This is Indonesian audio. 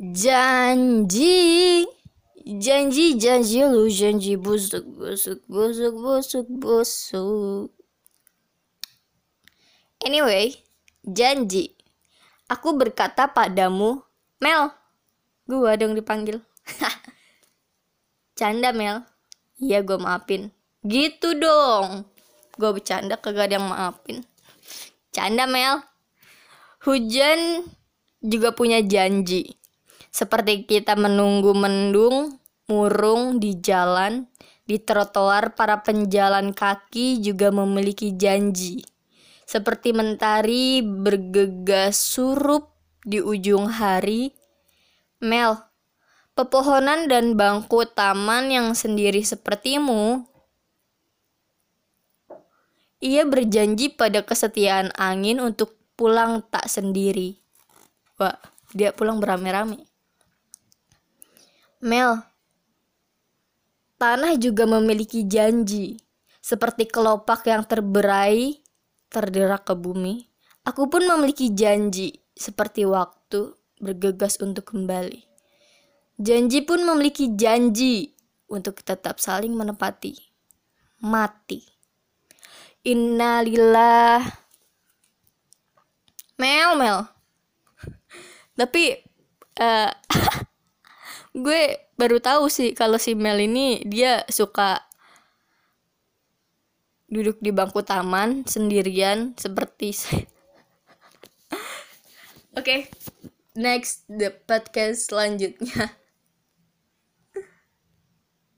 Janji Janji janji lu janji busuk busuk busuk busuk busuk. Anyway, janji. Aku berkata padamu Mel. Gua dong dipanggil. Canda Mel. Iya gue maafin. Gitu dong. Gue bercanda kagak ada yang maafin. Canda Mel. Hujan juga punya janji seperti kita menunggu mendung, murung di jalan, di trotoar para penjalan kaki juga memiliki janji. Seperti mentari bergegas surup di ujung hari. Mel, pepohonan dan bangku taman yang sendiri sepertimu. Ia berjanji pada kesetiaan angin untuk pulang tak sendiri. Wah, dia pulang beramai-ramai. Mel, tanah juga memiliki janji, seperti kelopak yang terberai, terderak ke bumi. Aku pun memiliki janji, seperti waktu bergegas untuk kembali. Janji pun memiliki janji untuk tetap saling menepati. Mati. Innalillah. Mel, Mel. Tapi uh, gue baru tahu sih kalau si Mel ini dia suka duduk di bangku taman sendirian seperti Oke, okay, next the podcast selanjutnya.